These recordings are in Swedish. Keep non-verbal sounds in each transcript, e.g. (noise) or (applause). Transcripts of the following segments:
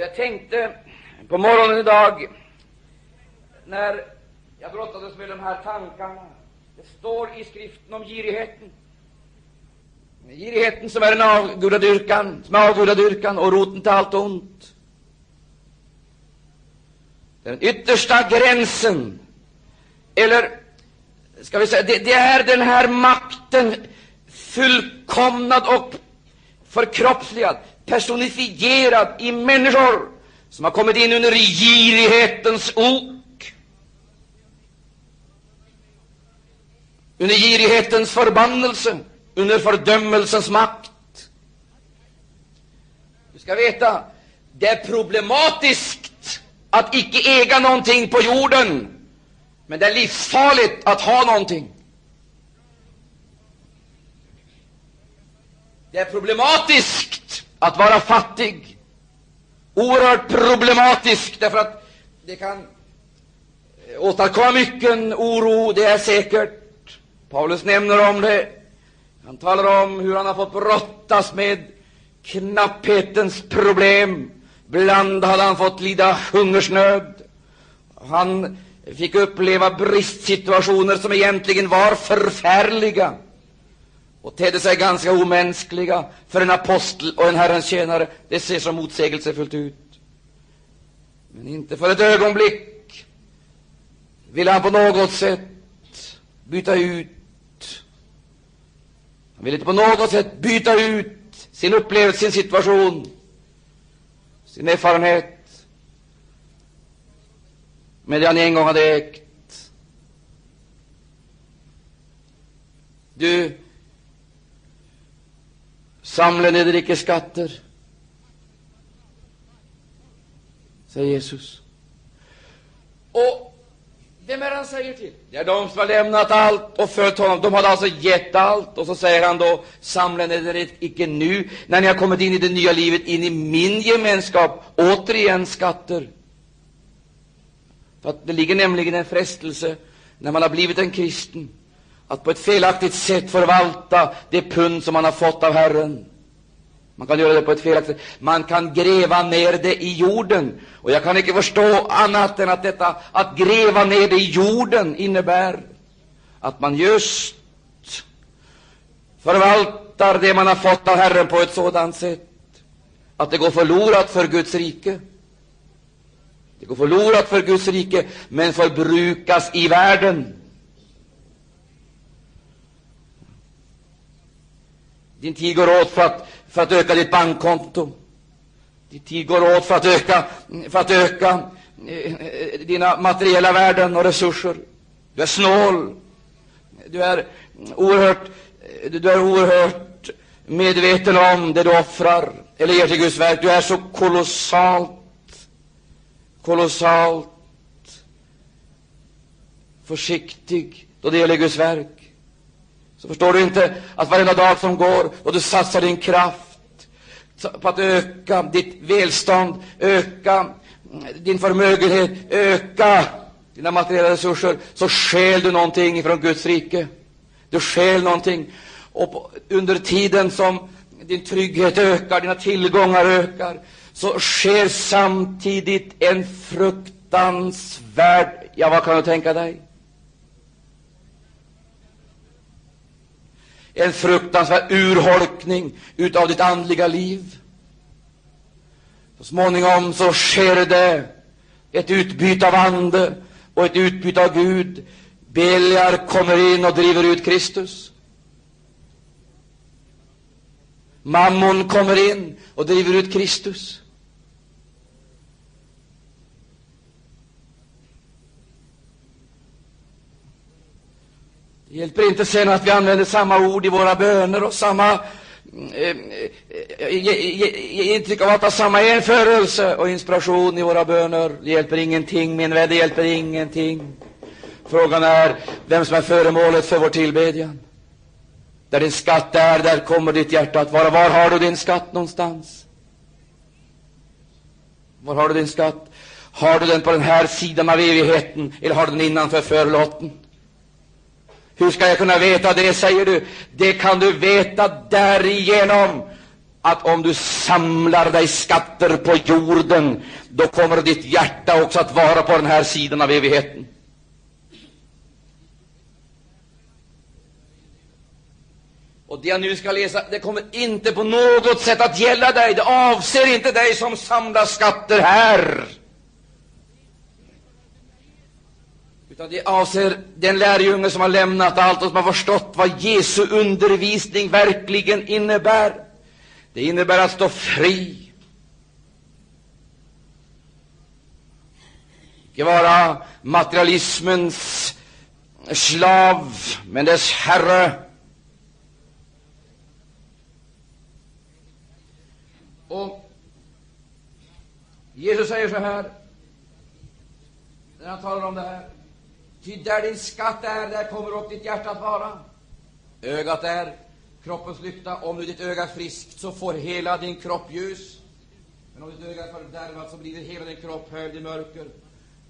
Och jag tänkte på morgonen idag, när jag brottades med de här tankarna. Det står i skriften om girigheten. Girigheten som är en avgudadyrkan, som är avgudadyrkan och roten till allt ont. Den yttersta gränsen, eller ska vi säga, det, det är den här makten fullkomnad och förkroppsligad, personifierad i människor som har kommit in under girighetens ok, under girighetens förbannelse, under fördömelsens makt. Du ska veta, det är problematiskt att icke äga någonting på jorden, men det är livsfarligt att ha någonting. Det är problematiskt att vara fattig. Oerhört problematiskt, därför att det kan eh, åstadkomma mycken oro, det är säkert. Paulus nämner om det. Han talar om hur han har fått brottas med knapphetens problem. Ibland hade han fått lida hungersnöd. Han fick uppleva bristsituationer som egentligen var förfärliga och tedde sig ganska omänskliga för en apostel och en Herrens tjänare. Det ser så motsägelsefullt ut. Men inte för ett ögonblick ville han på något sätt byta ut han ville inte på något sätt byta ut sin upplevelse, sin situation, sin erfarenhet med det han en gång hade ägt. Du, samla neder icke skatter, säger Jesus. Och vem är han säger till? Det är de som har lämnat allt och följt honom. De hade alltså gett allt. Och så säger han då, samla neder icke nu, när ni har kommit in i det nya livet, in i min gemenskap, återigen skatter. För att det ligger nämligen en frestelse, när man har blivit en kristen, att på ett felaktigt sätt förvalta det pund som man har fått av Herren. Man kan göra det på ett felaktigt sätt. Man kan gräva ner det i jorden. Och jag kan inte förstå annat än att detta att gräva ner det i jorden innebär att man just förvaltar det man har fått av Herren på ett sådant sätt att det går förlorat för Guds rike. Det går förlorat för Guds rike, men förbrukas i världen. Din tid går åt för att, för att öka ditt bankkonto. Din tid går åt för att öka, för att öka eh, dina materiella värden och resurser. Du är snål. Du är oerhört, du är oerhört medveten om det du offrar eller ger till Guds verk. Du är så kolossalt, kolossalt försiktig då det gäller Guds verk så förstår du inte att varenda dag som går och du satsar din kraft på att öka ditt välstånd, öka din förmögenhet, öka dina materiella resurser, så skäl du någonting från Guds rike. Du skäl någonting. Och på, under tiden som din trygghet ökar, dina tillgångar ökar, så sker samtidigt en fruktansvärd, ja, vad kan du tänka dig? En fruktansvärd urholkning utav ditt andliga liv. Så småningom så sker det ett utbyte av ande och ett utbyte av Gud. Beliar kommer in och driver ut Kristus. Mammon kommer in och driver ut Kristus. Det hjälper inte sen att vi använder samma ord i våra böner och samma eh, eh ge, intryck av att ha samma enförelse och inspiration i våra böner. Det hjälper ingenting, min vän, det hjälper ingenting. Frågan är vem som är föremålet för vår tillbedjan. Där din skatt är, där kommer ditt hjärta att vara. Var har du din skatt någonstans? Var har du din skatt? Har du den på den här sidan av evigheten, eller har du den innanför förlåten? Hur ska jag kunna veta det, säger du? Det kan du veta därigenom att om du samlar dig skatter på jorden, då kommer ditt hjärta också att vara på den här sidan av evigheten. Och det jag nu ska läsa, det kommer inte på något sätt att gälla dig. Det avser inte dig som samlar skatter här. Utan det avser den lärjunge som har lämnat allt och som har förstått vad Jesu undervisning verkligen innebär. Det innebär att stå fri. Icke vara materialismens slav, men dess herre. Och Jesus säger så här, när han talar om det här. Ty där din skatt är, där kommer upp ditt hjärta att vara. Ögat är kroppens lykta. Om nu ditt öga är friskt, så får hela din kropp ljus. Men om ditt öga är fördärvat, så blir hela din kropp höljd i mörker.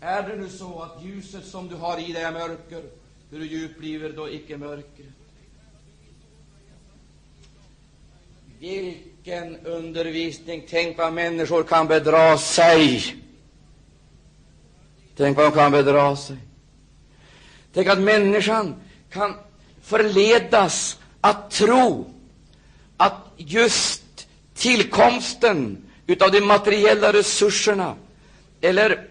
Är det nu så att ljuset som du har i dig är mörker, hur djupt blir då icke mörkret? Vilken undervisning! Tänk vad människor kan bedra sig. Tänk vad de kan bedra sig. Tänk att människan kan förledas att tro att just tillkomsten utav de materiella resurserna eller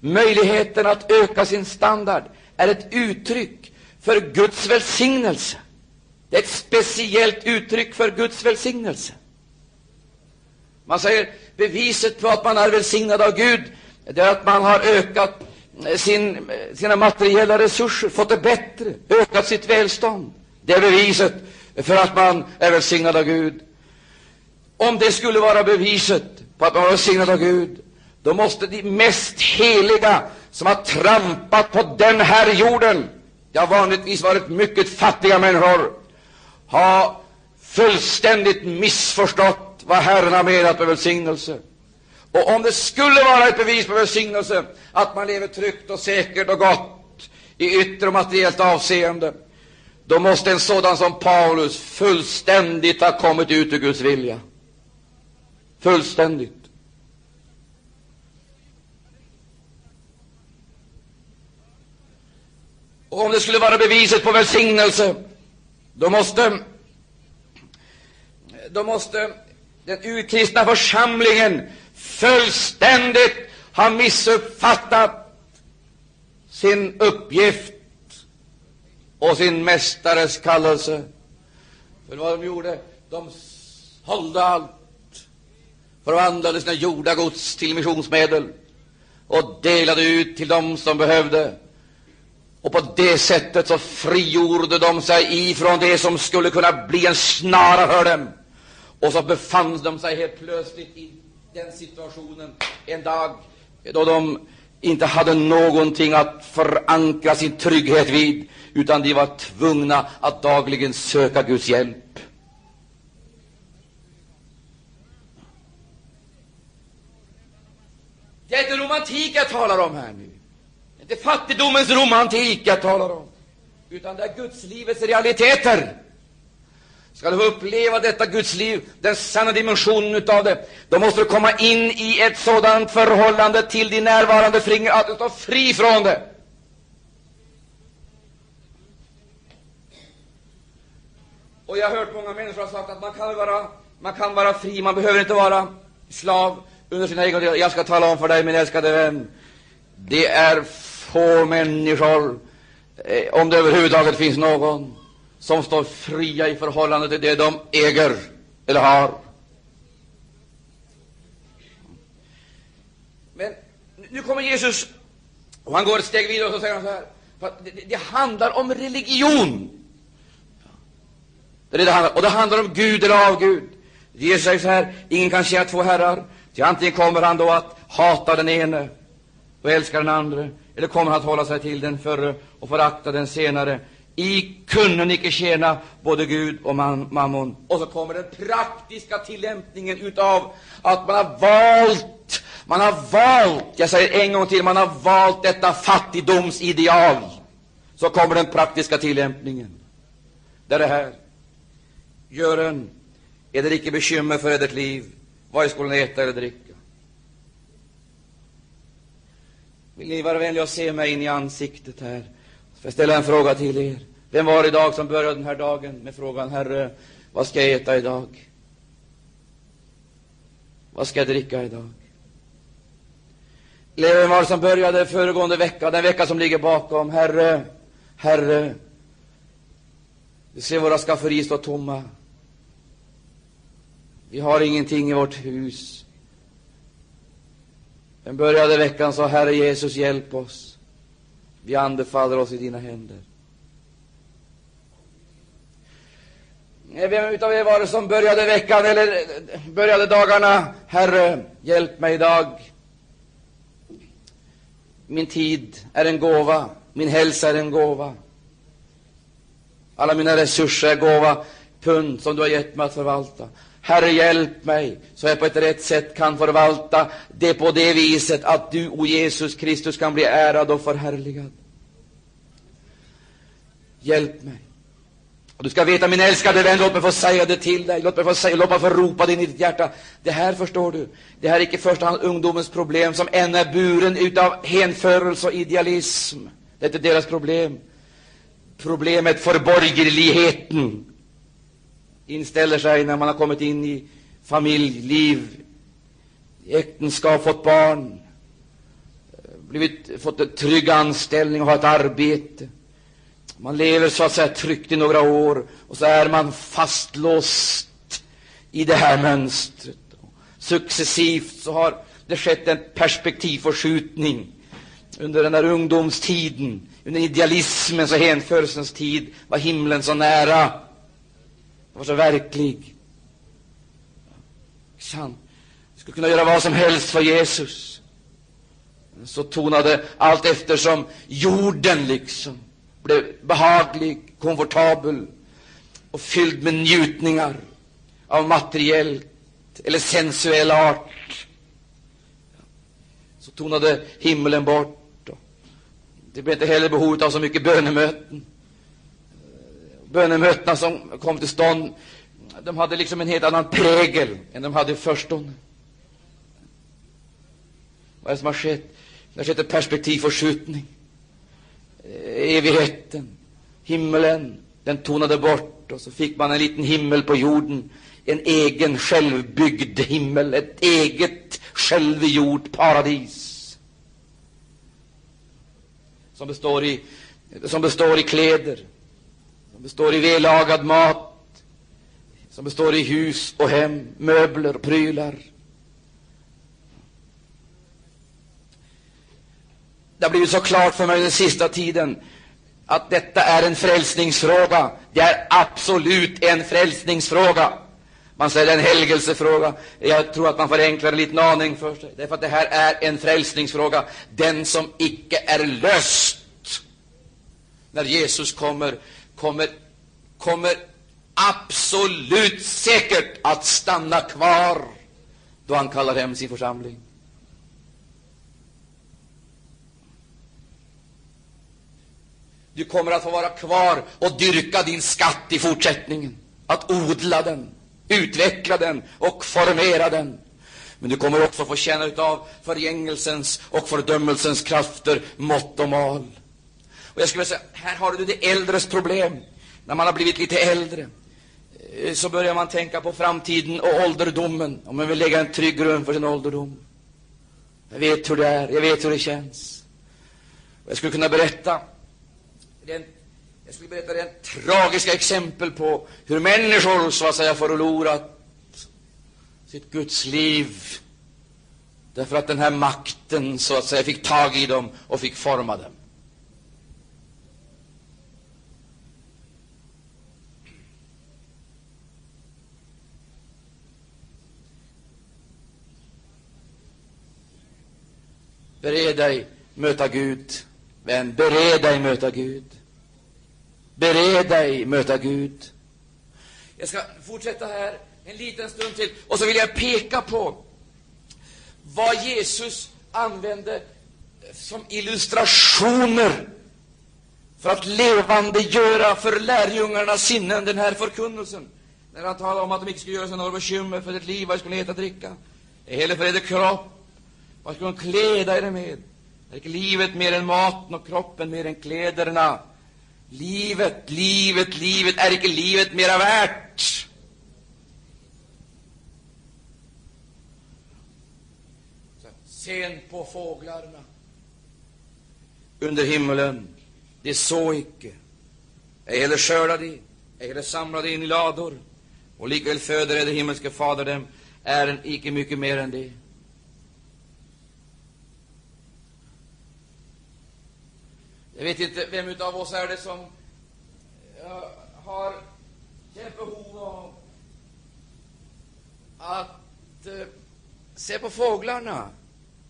möjligheten att öka sin standard är ett uttryck för Guds välsignelse. Det är ett speciellt uttryck för Guds välsignelse. Man säger beviset på att man är välsignad av Gud, det är att man har ökat sin, sina materiella resurser, fått det bättre, ökat sitt välstånd. Det är beviset för att man är välsignad av Gud. Om det skulle vara beviset på att man är välsignad av Gud, då måste de mest heliga som har trampat på den här jorden, det har vanligtvis varit mycket fattiga människor, ha fullständigt missförstått vad Herren har menat med välsignelse. Och om det skulle vara ett bevis på välsignelse att man lever tryggt och säkert och gott i yttre och materiellt avseende, då måste en sådan som Paulus fullständigt ha kommit ut ur Guds vilja. Fullständigt. Och om det skulle vara beviset på välsignelse, då måste, då måste den urkristna församlingen fullständigt har missuppfattat sin uppgift och sin mästares kallelse. För vad de gjorde? De sålde allt, förvandlade sina jordagods till missionsmedel och delade ut till dem som behövde. Och på det sättet så frigjorde de sig ifrån det som skulle kunna bli en snara för dem. Och så befann de sig helt plötsligt i den situationen en dag då de inte hade någonting att förankra sin trygghet vid, utan de var tvungna att dagligen söka Guds hjälp. Det är inte romantik jag talar om här nu. Det är inte fattigdomens romantik jag talar om, utan det är Gudslivets realiteter. Ska du få uppleva detta Guds liv, den sanna dimensionen utav det, då måste du komma in i ett sådant förhållande till din närvarande finger att du står fri från det. Och jag har hört många människor ha sagt att man kan vara, man kan vara fri, man behöver inte vara slav under sina egna Jag ska tala om för dig, min älskade vän, det är få människor, eh, om det överhuvudtaget finns någon, som står fria i förhållande till det de äger eller har. Men nu kommer Jesus, och han går ett steg vidare och så säger han så här, det, det, handlar om religion. Det det handlar, och det handlar om Gud eller avgud. Jesus säger så här, ingen kan tjäna två herrar, till antingen kommer han då att hata den ene och älska den andra, eller kommer han att hålla sig till den förre och förakta den senare. I kunden icke tjäna både Gud och man, mammon. Och så kommer den praktiska tillämpningen utav att man har valt, man har valt, jag säger en gång till, man har valt detta fattigdomsideal. Så kommer den praktiska tillämpningen. Det är det här. Gören, Är det icke bekymmer för edert liv? Vad skulle ni äta eller dricka? Vill ni vara vänliga och se mig in i ansiktet här? Får jag ställa en fråga till er. Vem var det idag som började den här dagen med frågan, Herre, vad ska jag äta idag? Vad ska jag dricka idag? Vem var det som började föregående vecka, den vecka som ligger bakom? Herre, Herre, du ser våra skafferi stå tomma. Vi har ingenting i vårt hus. Den började veckan sa Herre Jesus, hjälp oss. Vi anbefaller oss i dina händer. Eh, vem utav er var det som började veckan eller eh, började dagarna? Herre, hjälp mig idag. Min tid är en gåva, min hälsa är en gåva. Alla mina resurser är gåva, pund som du har gett mig att förvalta. Herre, hjälp mig så jag på ett rätt sätt kan förvalta det på det viset att du, o Jesus Kristus, kan bli ärad och förhärligad. Hjälp mig. Och du ska veta, min älskade vän, låt mig få säga det till dig. Låt mig få, säga, låt mig få ropa det in i ditt hjärta. Det här förstår du, det här är icke i första hand ungdomens problem som än är buren utav hänförelse och idealism. Det är inte deras problem. Problemet för borgerligheten inställer sig när man har kommit in i familjeliv, äktenskap, fått barn, eh, blivit, fått en trygg anställning och har ett arbete. Man lever så att säga tryggt i några år och så är man fastlåst i det här mönstret. Successivt så har det skett en perspektivförskjutning under den där ungdomstiden, under idealismens och hänförelsens tid var himlen så nära. Var så verklig. Sant. Skulle kunna göra vad som helst för Jesus. Så tonade allt eftersom jorden liksom blev behaglig, komfortabel och fylld med njutningar av materiellt eller sensuell art. Så tonade himlen bort. Det blev inte heller behov av så mycket bönemöten. Bönemötena som kom till stånd, de hade liksom en helt annan prägel än de hade i förstone. Vad är det som har skett? Det har skett en perspektivförskjutning eh, evigheten, himmelen, den tonade bort och så fick man en liten himmel på jorden, en egen självbyggd himmel, ett eget självgjort paradis som består i, som består i kläder, som består i vällagad mat, som består i hus och hem, möbler och prylar. Det har blivit så klart för mig den sista tiden att detta är en frälsningsfråga. Det är absolut en frälsningsfråga. Man säger en helgelsefråga. Jag tror att man förenklar en liten aning för sig. Därför att det här är en frälsningsfråga. Den som icke är löst när Jesus kommer, kommer, kommer absolut säkert att stanna kvar då han kallar hem sin församling. Du kommer att få vara kvar och dyrka din skatt i fortsättningen. Att odla den, utveckla den och formera den. Men du kommer också få känna utav förgängelsens och fördömelsens krafter, mått och mal. Och jag skulle säga, här har du de äldres problem. När man har blivit lite äldre eh, så börjar man tänka på framtiden och ålderdomen, om man vill lägga en trygg grund för sin ålderdom. Jag vet hur det är, jag vet hur det känns. Och jag skulle kunna berätta den, jag skulle berätta den tragiska exempel på hur människor så att säga förlorat sitt Guds liv därför att den här makten så att säga fick tag i dem och fick forma dem. Bered dig möta Gud, vän. Bered dig möta Gud. Bered dig möta Gud. Jag ska fortsätta här en liten stund till, och så vill jag peka på vad Jesus använde som illustrationer för att levandegöra för lärjungarnas sinnen den här förkunnelsen. när han talade om att de inte skulle göra sig några bekymmer för sitt liv, vad de skulle äta och dricka. Eller för er kropp, vad ska hon kläda er med? Är inte livet mer än maten och kroppen mer än kläderna? Livet, livet, livet, är inte livet mera värt? Sen på fåglarna under himmelen, de så icke, ej heller skörda de, ej heller samlade in i lador, och likväl föder er det himmelske Fader dem, är en icke mycket mer än det. Jag vet inte vem av oss är det som uh, har känt behov av att uh, se på fåglarna,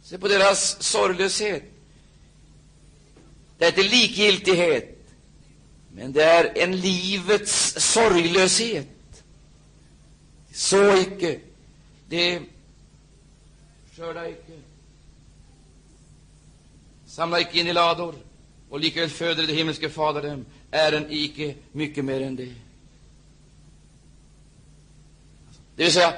se på deras sorglöshet. Det är inte likgiltighet, men det är en livets sorglöshet. Så icke, det skördar icke, samla icke in i lador, och likaväl föder det himmelske Fader dem, ären icke mycket mer än det. Det vill säga,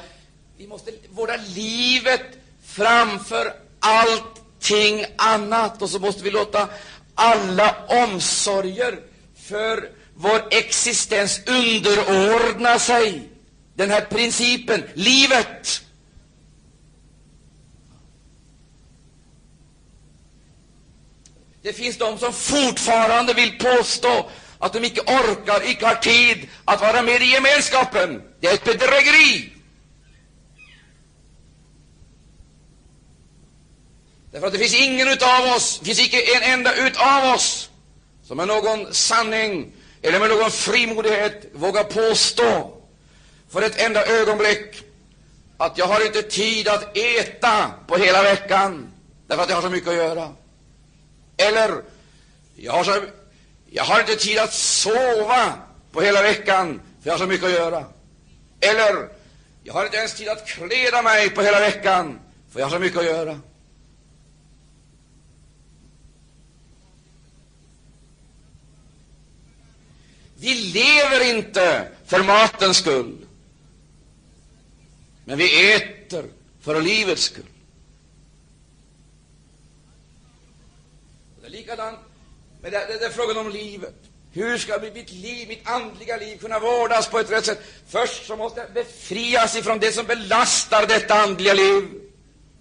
vi måste vårda livet framför allting annat, och så måste vi låta alla omsorger för vår existens underordna sig den här principen, livet. Det finns de som fortfarande vill påstå att de icke orkar, icke har tid att vara med i gemenskapen. Det är ett bedrägeri. Därför att det finns ingen utav oss, det finns icke en enda utav oss som med någon sanning eller med någon frimodighet vågar påstå för ett enda ögonblick att jag har inte tid att äta på hela veckan därför att jag har så mycket att göra. Eller jag har, så, jag har inte tid att sova på hela veckan för jag har så mycket att göra. Eller jag har inte ens tid att kläda mig på hela veckan för jag har så mycket att göra. Vi lever inte för matens skull, men vi äter för livets skull. Det är likadant med det, det, det är frågan om livet. Hur ska mitt liv, mitt andliga liv kunna vårdas på ett rätt sätt? Först så måste jag befrias ifrån det som belastar detta andliga liv.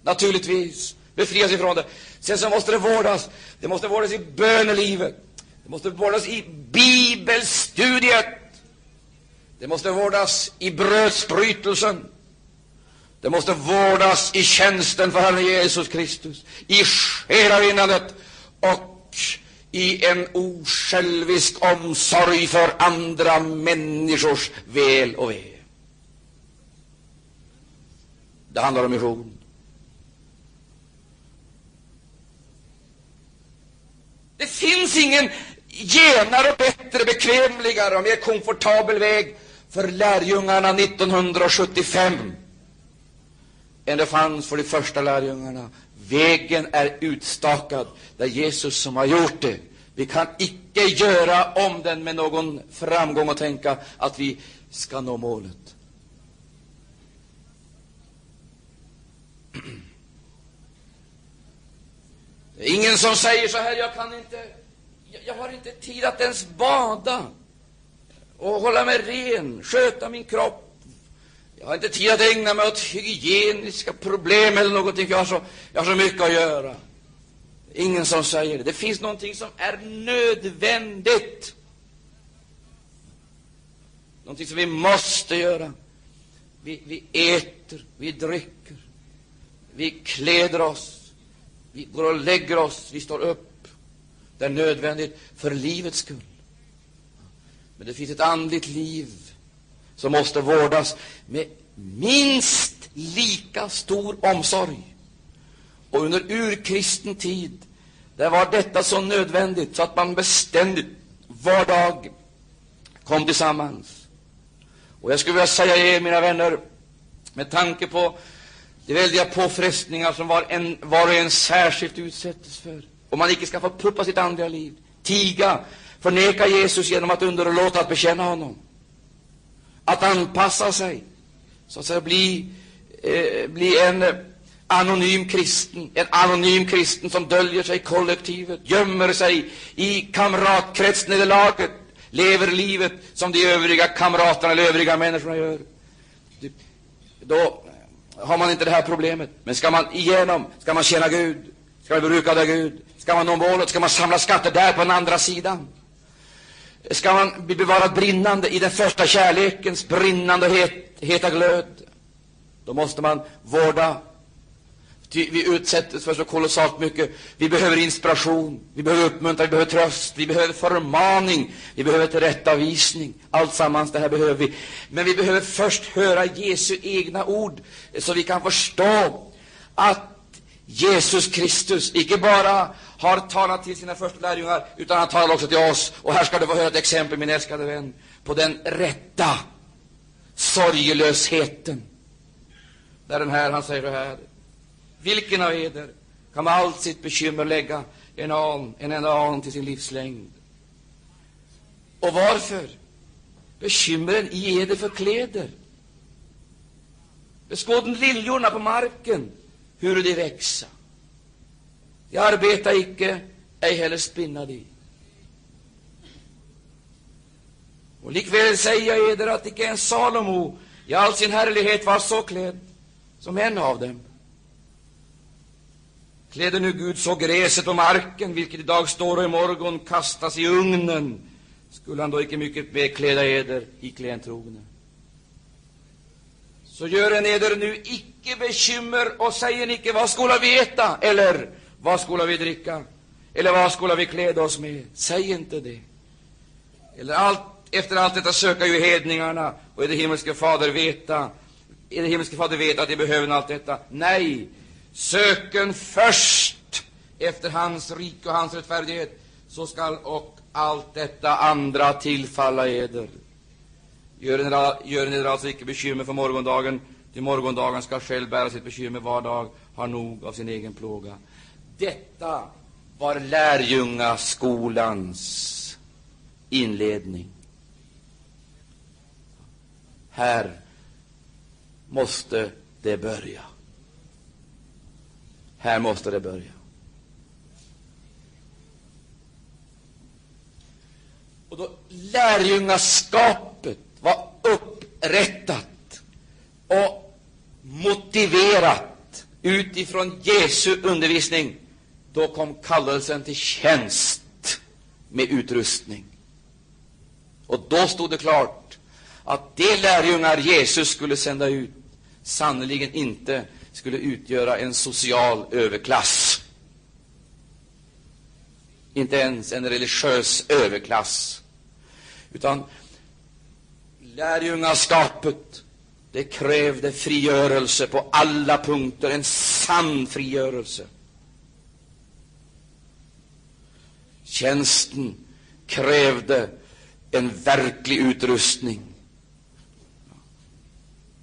Naturligtvis. Befrias ifrån det. Sen så måste det vårdas. Det måste vårdas i bönelivet. Det måste vårdas i bibelstudiet. Det måste vårdas i brödsbrytelsen. Det måste vårdas i tjänsten för Herren Jesus Kristus, i själavinnandet och i en osjälvisk omsorg för andra människors väl och ve. Det handlar om mission. Det finns ingen genare, bättre, bekvämligare och mer komfortabel väg för lärjungarna 1975 än det fanns för de första lärjungarna. Vägen är utstakad. Det är Jesus som har gjort det. Vi kan icke göra om den med någon framgång och tänka att vi ska nå målet. (clears throat) Det är ingen som säger så här, jag kan inte, jag har inte tid att ens bada och hålla mig ren, sköta min kropp. Jag har inte tid att ägna mig åt hygieniska problem eller någonting, jag har så, jag har så mycket att göra. Ingen som säger det. Det finns någonting som är nödvändigt. Någonting som vi måste göra. Vi, vi äter, vi dricker, vi kläder oss, vi går och lägger oss, vi står upp. Det är nödvändigt för livets skull. Men det finns ett andligt liv som måste vårdas med minst lika stor omsorg. Och under urkristen tid, där var detta så nödvändigt så att man beständigt, var dag, kom tillsammans. Och jag skulle vilja säga er, mina vänner, med tanke på de väldiga påfrestningar som var, en, var och en särskilt utsättes för, om man icke ska få puppa sitt andliga liv, tiga, förneka Jesus genom att underlåta att bekänna honom, att anpassa sig, så att säga bli, eh, bli en anonym kristen, en anonym kristen som döljer sig i kollektivet, gömmer sig i kamratkretsnederlaget, lever livet som de övriga kamraterna eller övriga människorna gör. Då har man inte det här problemet. Men ska man igenom, ska man tjäna Gud, ska man bruka det Gud, ska man nå målet, ska man samla skatter där på den andra sidan. Ska man bli bevarad brinnande i den första kärlekens brinnande het, heta glöd, då måste man vårda Ty vi utsätts för så kolossalt mycket. Vi behöver inspiration, vi behöver uppmuntran, vi behöver tröst, vi behöver förmaning, vi behöver tillrättavisning. Allt sammans det här behöver vi. Men vi behöver först höra Jesu egna ord, så vi kan förstå att Jesus Kristus icke bara har talat till sina första lärjungar, utan han talar också till oss. Och här ska du få höra ett exempel, min älskade vän, på den rätta sorgelösheten. Där den här, han säger så här. Vilken av eder kan med allt sitt bekymmer lägga en, an, en enda an till sin livslängd? Och varför? Bekymren i eder för kläder? Beskåden liljorna på marken, hur de växa. Jag arbetar icke, ej heller spinna de. Och likväl säger jag eder att icke en Salomo i all sin härlighet var så klädd som en av dem. Klädde nu Gud så gräset och marken, vilket i dag står och i morgon kastas i ugnen, skulle han då icke mycket mer kläda eder i klentrogne. Så gör en eder nu icke bekymmer och säger icke vad skola vi äta, eller vad skola vi dricka, eller vad skola vi kläda oss med. Säg inte det. Eller allt, efter allt detta söka ju hedningarna, och är det himmelske Fader veta, är det himmelske Fader veta att de behöver allt detta. Nej, Söken först efter hans rike och hans rättfärdighet, så skall och allt detta andra tillfalla eder. Gör ni alltså icke bekymmer för morgondagen, till morgondagen skall själv bära sitt bekymmer, var dag har nog av sin egen plåga. Detta var lärjungaskolans inledning. Här måste det börja. Här måste det börja. Och då lärjungaskapet var upprättat och motiverat utifrån Jesu undervisning, då kom kallelsen till tjänst med utrustning. Och då stod det klart att de lärjungar Jesus skulle sända ut sannerligen inte skulle utgöra en social överklass. Inte ens en religiös överklass. Utan lärjungaskapet, det krävde frigörelse på alla punkter, en sann frigörelse. Tjänsten krävde en verklig utrustning.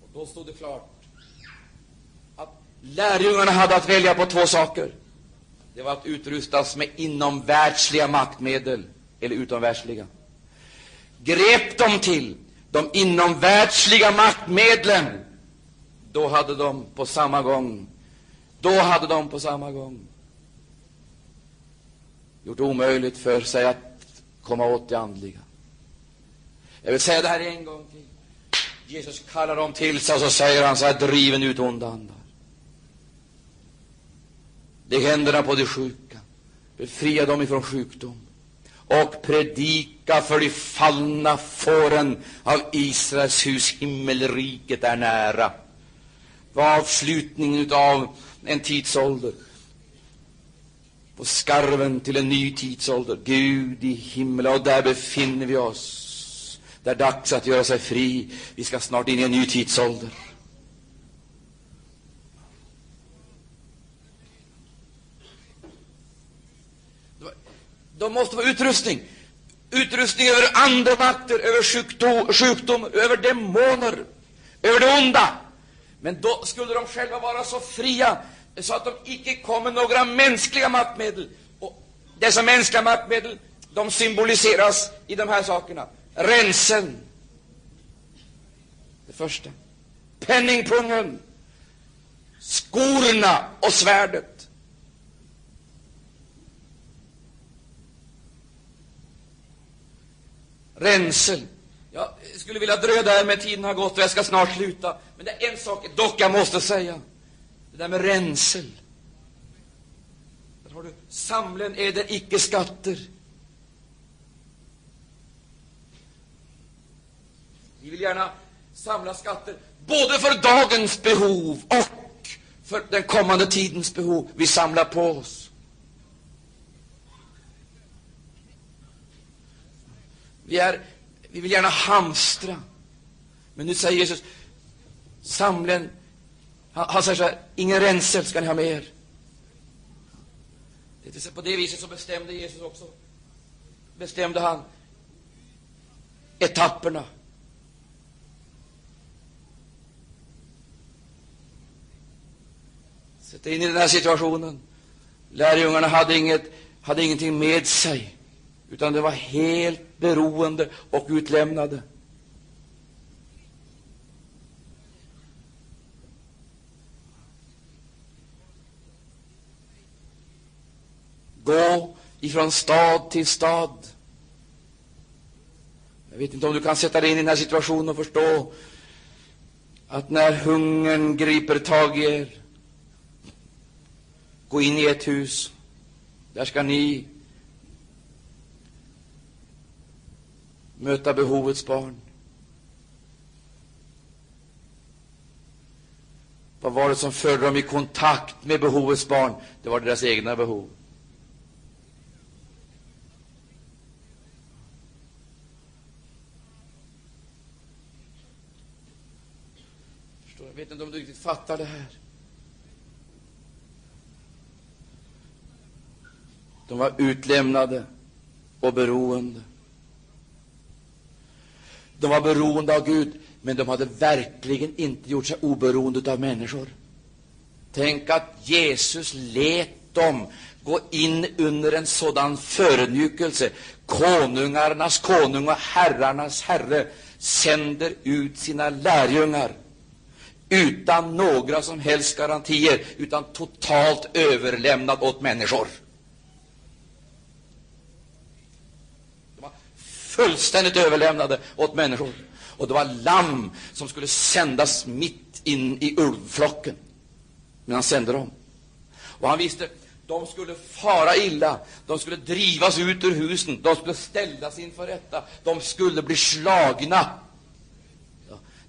Och då stod det klart att Lärjungarna hade att välja på två saker. Det var att utrustas med inomvärldsliga maktmedel eller utomvärldsliga. Grep de till de inomvärldsliga maktmedlen, då hade de på samma gång då hade de på samma gång gjort omöjligt för sig att komma åt det andliga. Jag vill säga det här en gång till. Jesus kallar dem till sig och så säger han så här, driven ut onda andar. Lägg händerna på de sjuka, befria dem ifrån sjukdom och predika för de fallna fåren av Israels hus. Himmelriket är nära. Var avslutningen av en tidsålder på skarven till en ny tidsålder. Gud i himlen. och där befinner vi oss. Det är dags att göra sig fri. Vi ska snart in i en ny tidsålder. De måste få utrustning. Utrustning över andemakter, över sjukdom, sjukdom, över demoner, över det onda. Men då skulle de själva vara så fria så att de icke kommer några mänskliga maktmedel. Och dessa mänskliga maktmedel, de symboliseras i de här sakerna. Rensen, första. Penningpungen, skorna och svärdet. Rensen. Jag skulle vilja dröja där, men tiden har gått och jag ska snart sluta. Men det är en sak dock jag måste säga. Det där med ränsel. Där har du samlen är icke skatter. Vi vill gärna samla skatter både för dagens behov och för den kommande tidens behov. Vi samlar på oss. Vi, är, vi vill gärna hamstra. Men nu säger Jesus, samlen, han, han säger så här, ingen ränsel ska ni ha med er. Det är på det viset så bestämde Jesus också. Bestämde han etapperna. Sätt in i den här situationen. Lärjungarna hade, inget, hade ingenting med sig, utan de var helt beroende och utlämnade. Gå ifrån stad till stad. Jag vet inte om du kan sätta dig in i den här situationen och förstå att när hungern griper tag i er Gå in i ett hus. Där ska ni möta behovets barn. Vad var det som förde dem i kontakt med behovets barn? Det var deras egna behov. Jag om du riktigt fattar det här. De var utlämnade och beroende. De var beroende av Gud, men de hade verkligen inte gjort sig oberoende av människor. Tänk att Jesus lät dem gå in under en sådan förödmjukelse. Konungarnas konung och herrarnas herre sänder ut sina lärjungar utan några som helst garantier, utan totalt överlämnad åt människor. De var fullständigt överlämnade åt människor. Och det var lamm som skulle sändas mitt in i ulvflocken. Men han sände dem. Och han visste de skulle fara illa, de skulle drivas ut ur husen, de skulle ställas inför rätta, de skulle bli slagna.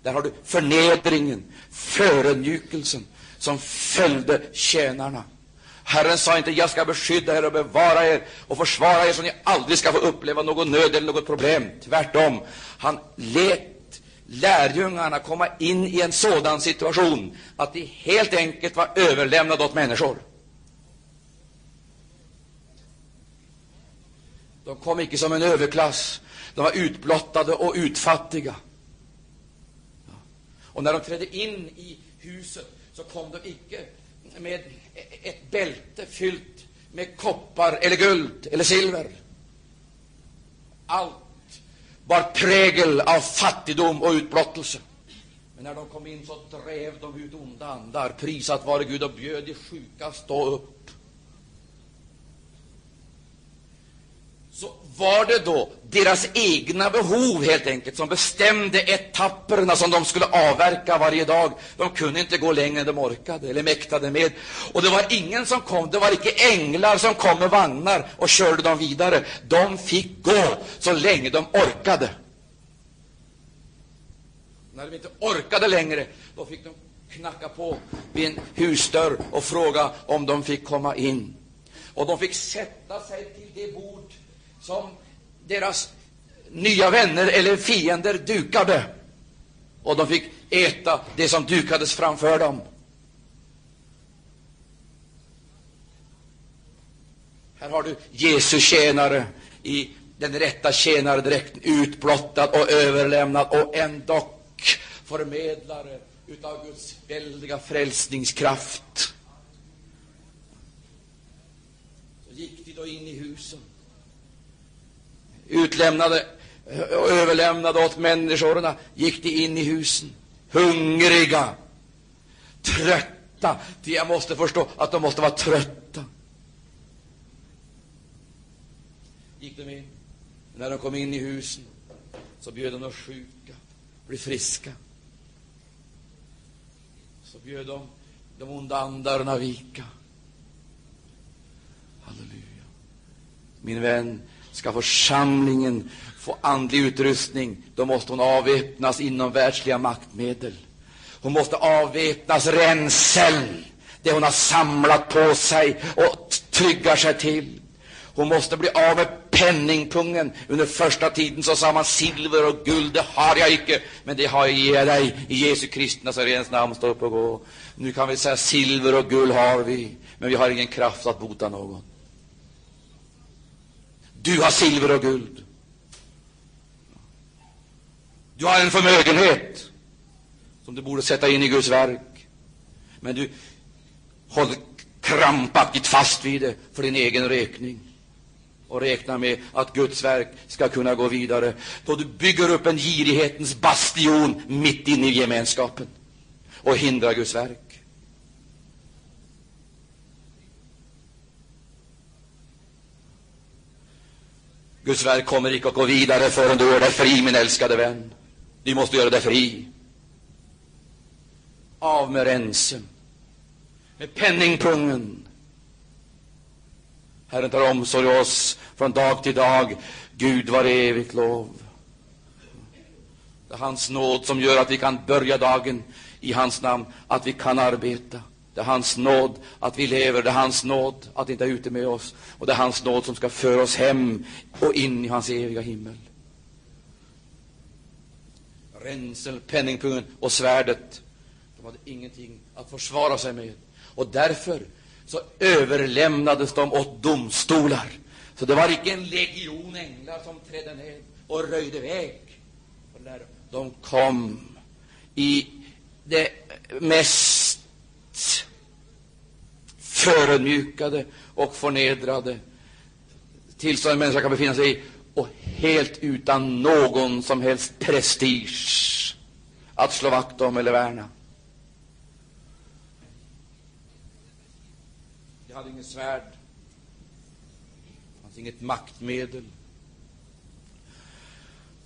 Där har du förnedringen, förödmjukelsen som följde tjänarna. Herren sa inte jag ska beskydda er och bevara er och försvara er så ni aldrig ska få uppleva någon nöd eller något problem. Tvärtom, han lät lärjungarna komma in i en sådan situation att de helt enkelt var överlämnade åt människor. De kom icke som en överklass, de var utblottade och utfattiga. Och när de trädde in i huset så kom de icke med ett bälte fyllt med koppar eller guld eller silver. Allt bar prägel av fattigdom och utblottelse. Men när de kom in så drev de ut onda andar, prisat vare Gud, och bjöd de sjuka stå upp. Så var det då deras egna behov helt enkelt som bestämde etapperna som de skulle avverka varje dag. De kunde inte gå längre än de orkade eller mäktade med. Och det var ingen som kom, det var icke änglar som kom med vagnar och körde dem vidare. De fick gå så länge de orkade. När de inte orkade längre, då fick de knacka på vid en husdörr och fråga om de fick komma in. Och de fick sätta sig till det bord som deras nya vänner eller fiender dukade. Och de fick äta det som dukades framför dem. Här har du Jesu tjänare i den rätta tjänardräkten, utblottad och överlämnad och ändock förmedlare utav Guds väldiga frälsningskraft. Så gick de då in i husen utlämnade och överlämnade åt människorna gick de in i husen. hungriga, trötta. Ty jag måste förstå att de måste vara trötta. Gick de in? När de kom in i husen så bjöd de de sjuka bli friska. Så bjöd de de onda andarna vika. Halleluja. Min vän, ska församlingen få andlig utrustning, då måste hon avväpnas inom världsliga maktmedel. Hon måste avväpnas ränseln, det hon har samlat på sig och tryggar sig till. Hon måste bli av med penningpungen. Under första tiden så sa man silver och guld, det har jag icke, men det har jag ge dig. I Jesu Kristi Nazarens namn, stå upp och gå. Nu kan vi säga silver och guld har vi, men vi har ingen kraft att bota någon. Du har silver och guld. Du har en förmögenhet som du borde sätta in i Guds verk. Men du håller krampaktigt fast vid det för din egen räkning och räknar med att Guds verk ska kunna gå vidare. Då du bygger upp en girighetens bastion mitt inne i gemenskapen och hindrar Guds verk. Guds verk kommer icke att gå vidare förrän du gör dig fri, min älskade vän. Du måste göra dig fri. Av med rensen, med penningpungen. Herren tar omsorg oss från dag till dag. Gud var evigt lov. Det är hans nåd som gör att vi kan börja dagen i hans namn, att vi kan arbeta. Det är hans nåd att vi lever, det är hans nåd att inte är ute med oss. Och det är hans nåd som ska föra oss hem och in i hans eviga himmel. Ränsel, penningpungen och svärdet, de hade ingenting att försvara sig med. Och därför så överlämnades de åt domstolar. Så det var icke en legion änglar som trädde ned och röjde väg. De kom i det mest förödmjukade och förnedrade tillstånd en människa kan befinna sig i och helt utan någon som helst prestige att slå vakt om eller värna. De hade inget svärd, det fanns inget maktmedel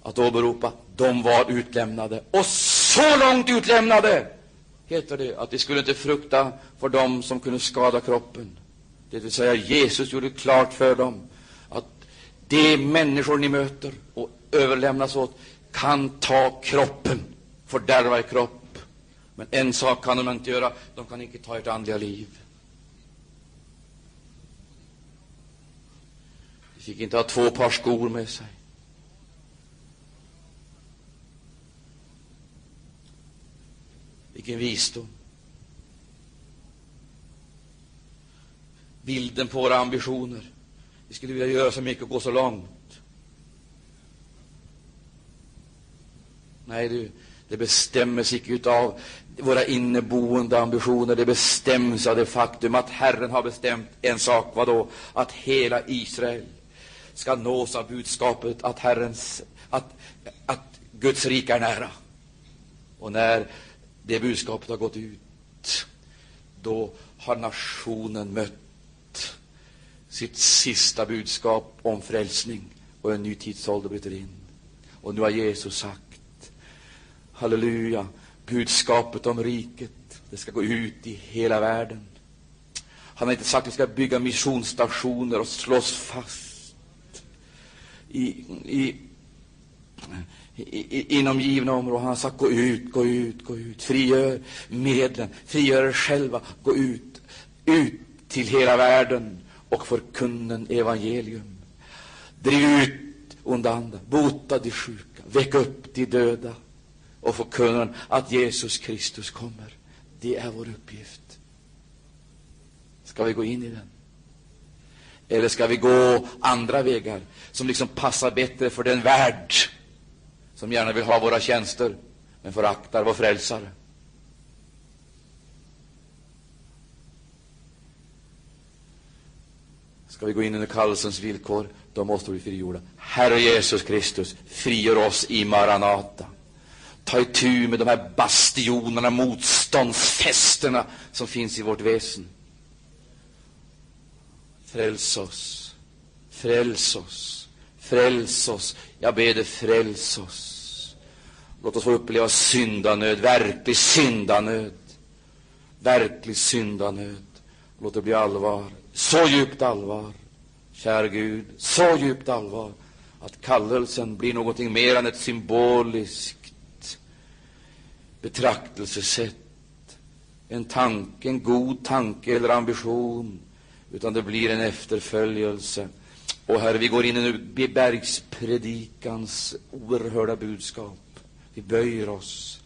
att åberopa. De var utlämnade, och så långt utlämnade, heter det, att de skulle inte frukta för dem som kunde skada kroppen. Det vill säga, Jesus gjorde klart för dem att de människor ni möter och överlämnas åt kan ta kroppen, fördärva er kropp. Men en sak kan de inte göra, de kan inte ta ert andliga liv. De fick inte ha två par skor med sig. Vilken visdom! Bilden på våra ambitioner. Vi skulle vilja göra så mycket och gå så långt. Nej, du, det bestämmes icke av våra inneboende ambitioner. Det bestäms av det faktum att Herren har bestämt en sak. Vad då? Att hela Israel ska nås av budskapet att Herrens, att, att Guds rike är nära. Och när det budskapet har gått ut, då har nationen mött sitt sista budskap om frälsning och en ny tidsålder bryter in. Och nu har Jesus sagt, halleluja, budskapet om riket, det ska gå ut i hela världen. Han har inte sagt att vi ska bygga missionsstationer och slås fast i, i inom givna områden. Han har sagt gå ut, gå ut, gå ut. Frigör medlen, frigör er själva. Gå ut, ut till hela världen och förkunna evangelium. Driv ut onda andar, bota de sjuka, väck upp de döda och förkunna att Jesus Kristus kommer. Det är vår uppgift. Ska vi gå in i den? Eller ska vi gå andra vägar som liksom passar bättre för den värld som gärna vill ha våra tjänster, men föraktar vår frälsare. Ska vi gå in under kallelsens villkor, då måste vi frigjorda. Herre Jesus Kristus, frigör oss i Maranata. Ta ta itu med de här bastionerna, motståndsfästena som finns i vårt väsen. Fräls oss, fräls oss, fräls oss. Jag ber dig, fräls oss. Låt oss få uppleva syndanöd, verklig syndanöd. Verklig syndanöd. Låt det bli allvar. Så djupt allvar, kära Gud, så djupt allvar att kallelsen blir någonting mer än ett symboliskt betraktelsesätt, en tanke, en god tanke eller ambition, utan det blir en efterföljelse. Och Herre, vi går in i bergspredikans oerhörda budskap. Vi böjer oss.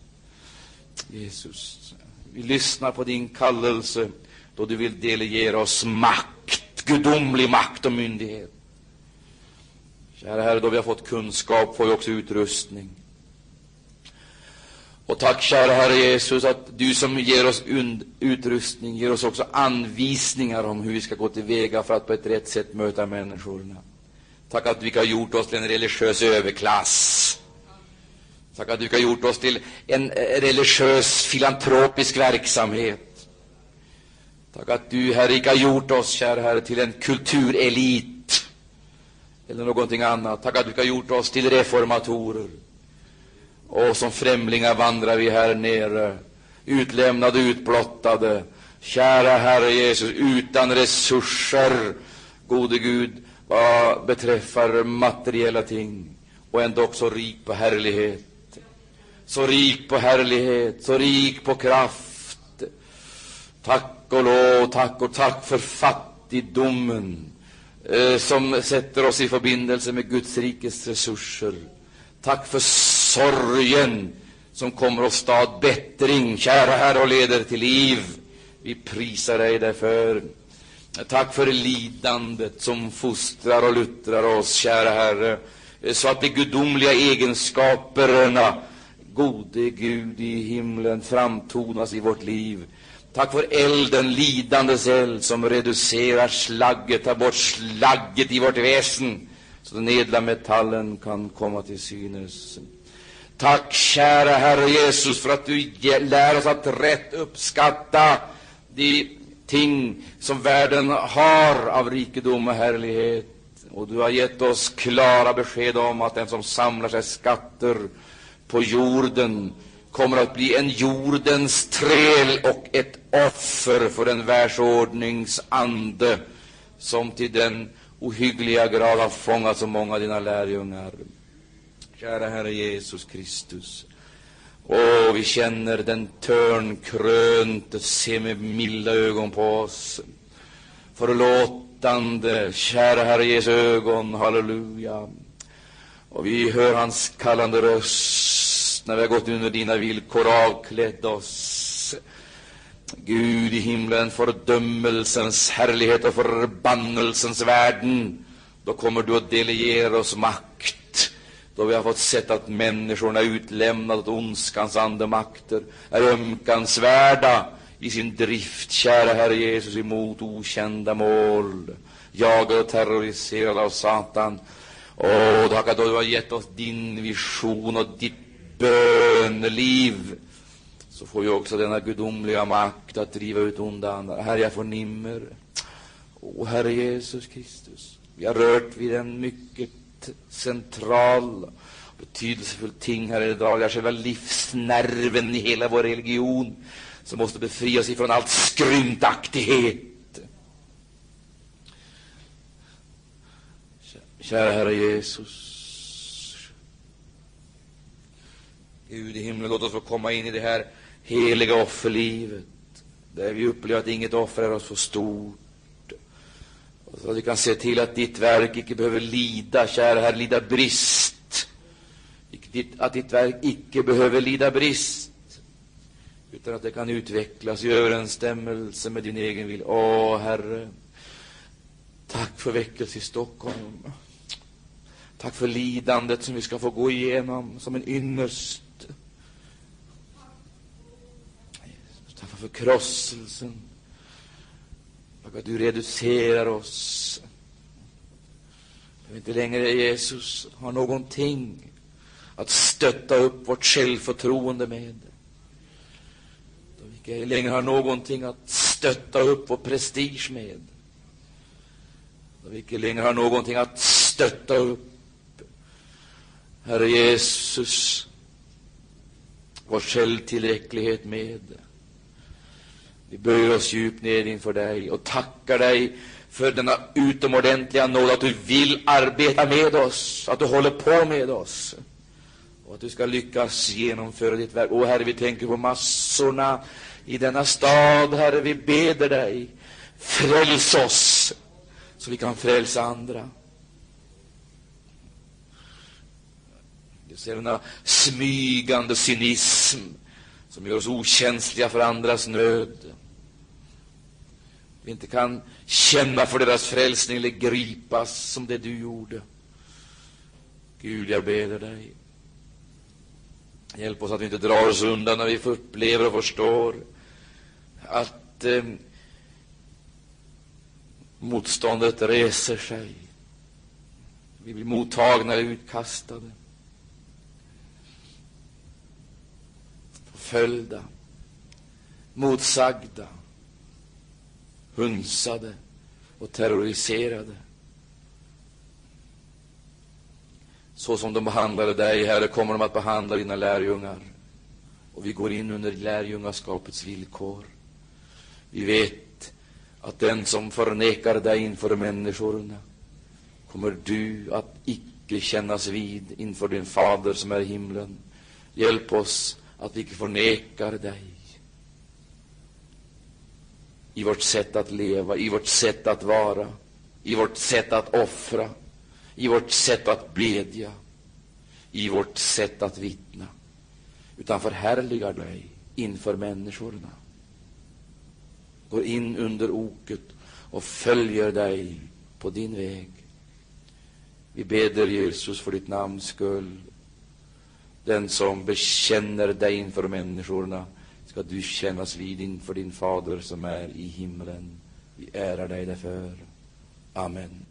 Jesus, vi lyssnar på din kallelse då du vill delegera oss makt, gudomlig makt och myndighet. Kära Herre, då vi har fått kunskap får vi också utrustning. Och tack, kära Herre Jesus, att du som ger oss utrustning ger oss också anvisningar om hur vi ska gå tillväga för att på ett rätt sätt möta människorna. Tack att du inte har gjort oss till en religiös överklass. Tack att du inte har gjort oss till en eh, religiös filantropisk verksamhet. Tack att du, Herre, icke har gjort oss, kära Herre, till en kulturelit eller någonting annat. Tack att du har gjort oss till reformatorer. Och som främlingar vandrar vi här nere, utlämnade, utblottade. Kära Herre Jesus, utan resurser, gode Gud, vad beträffar materiella ting, och ändå så rik på härlighet. Så rik på härlighet, så rik på kraft. Tack och lov, tack och tack för fattigdomen eh, som sätter oss i förbindelse med Guds rikes resurser. Tack för sorgen som kommer och stad bättring, kära Herre, och leder till liv. Vi prisar dig därför. Tack för lidandet som fostrar och luttrar oss, kära Herre, så att de gudomliga egenskaperna, gode Gud i himlen, framtonas i vårt liv. Tack för elden, lidandets eld, som reducerar slagget, tar bort slagget i vårt väsen, så den edla metallen kan komma till synes. Tack, kära Herre Jesus, för att du lär oss att rätt uppskatta de ting som världen har av rikedom och härlighet. Och du har gett oss klara besked om att den som samlar sig skatter på jorden kommer att bli en jordens träl och ett offer för en världsordningsande som till den ohyggliga grad har fångat så många av dina lärjungar. Kära Herre Jesus Kristus. Åh, vi känner den törnkrönte se med milda ögon på oss. Förlåtande, kära Herre Jesu ögon, halleluja. Och vi hör hans kallande röst när vi har gått under dina villkor, avklädd oss. Gud i himlen, fördömelsens härlighet och förbannelsens värden, då kommer du att delegera oss makt. Då vi har fått sett att människorna utlämnade åt ondskans andemakter är ömkansvärda i sin drift, kära Herre Jesus, emot okända mål, jagade och terroriserade av Satan. Åh, tack att du har gett oss din vision och ditt böneliv så får vi också denna gudomliga makt att driva ut onda andar. Herre, jag förnimmer, o Herre Jesus Kristus, vi har rört vid en mycket central, betydelsefull ting här idag. Det är själva livsnerven i hela vår religion som måste befria ifrån allt skrymtaktighet. Kära Herre Jesus, Gud i himlen, låt oss få komma in i det här heliga offerlivet, där vi upplever att inget offer är oss för stort. Så att vi kan se till att ditt verk icke behöver lida, kära Herre, lida brist. Att ditt verk icke behöver lida brist, utan att det kan utvecklas i överensstämmelse med din egen vilja. Åh, Herre, tack för väckelse i Stockholm. Tack för lidandet som vi ska få gå igenom som en ynnest Tack för förkrosselsen. Tack att du reducerar oss. Att vi inte längre, Jesus, har någonting att stötta upp vårt självförtroende med. Då vi inte längre har någonting att stötta upp vår prestige med. Då vi inte längre har någonting att stötta upp, Herre Jesus, vår självtillräcklighet med. Vi böjer oss djupt ner inför dig och tackar dig för denna utomordentliga nåd att du vill arbeta med oss, att du håller på med oss och att du ska lyckas genomföra ditt verk. Åh, Herre, vi tänker på massorna i denna stad. Herre, vi beder dig, fräls oss så vi kan frälsa andra. Du ser denna smygande cynism som gör oss okänsliga för andras nöd. Vi inte kan känna för deras frälsning eller gripas som det du gjorde. Gud, jag ber dig. Hjälp oss att vi inte drar oss undan när vi upplever och förstår att eh, motståndet reser sig. Vi blir mottagna eller utkastade. Förföljda, motsagda, hunsade och terroriserade. Så som de behandlade dig, Herre, kommer de att behandla dina lärjungar. Och vi går in under lärjungaskapets villkor. Vi vet att den som förnekar dig inför människorna kommer du att icke kännas vid inför din fader som är i himlen. Hjälp oss att vi icke förnekar dig i vårt sätt att leva, i vårt sätt att vara, i vårt sätt att offra, i vårt sätt att bedja, i vårt sätt att vittna, utan förhärligar dig inför människorna. Går in under oket och följer dig på din väg. Vi beder Jesus för ditt namns skull. Den som bekänner dig inför människorna ska du kännas vid inför din fader som är i himlen. Vi ärar dig därför. Amen.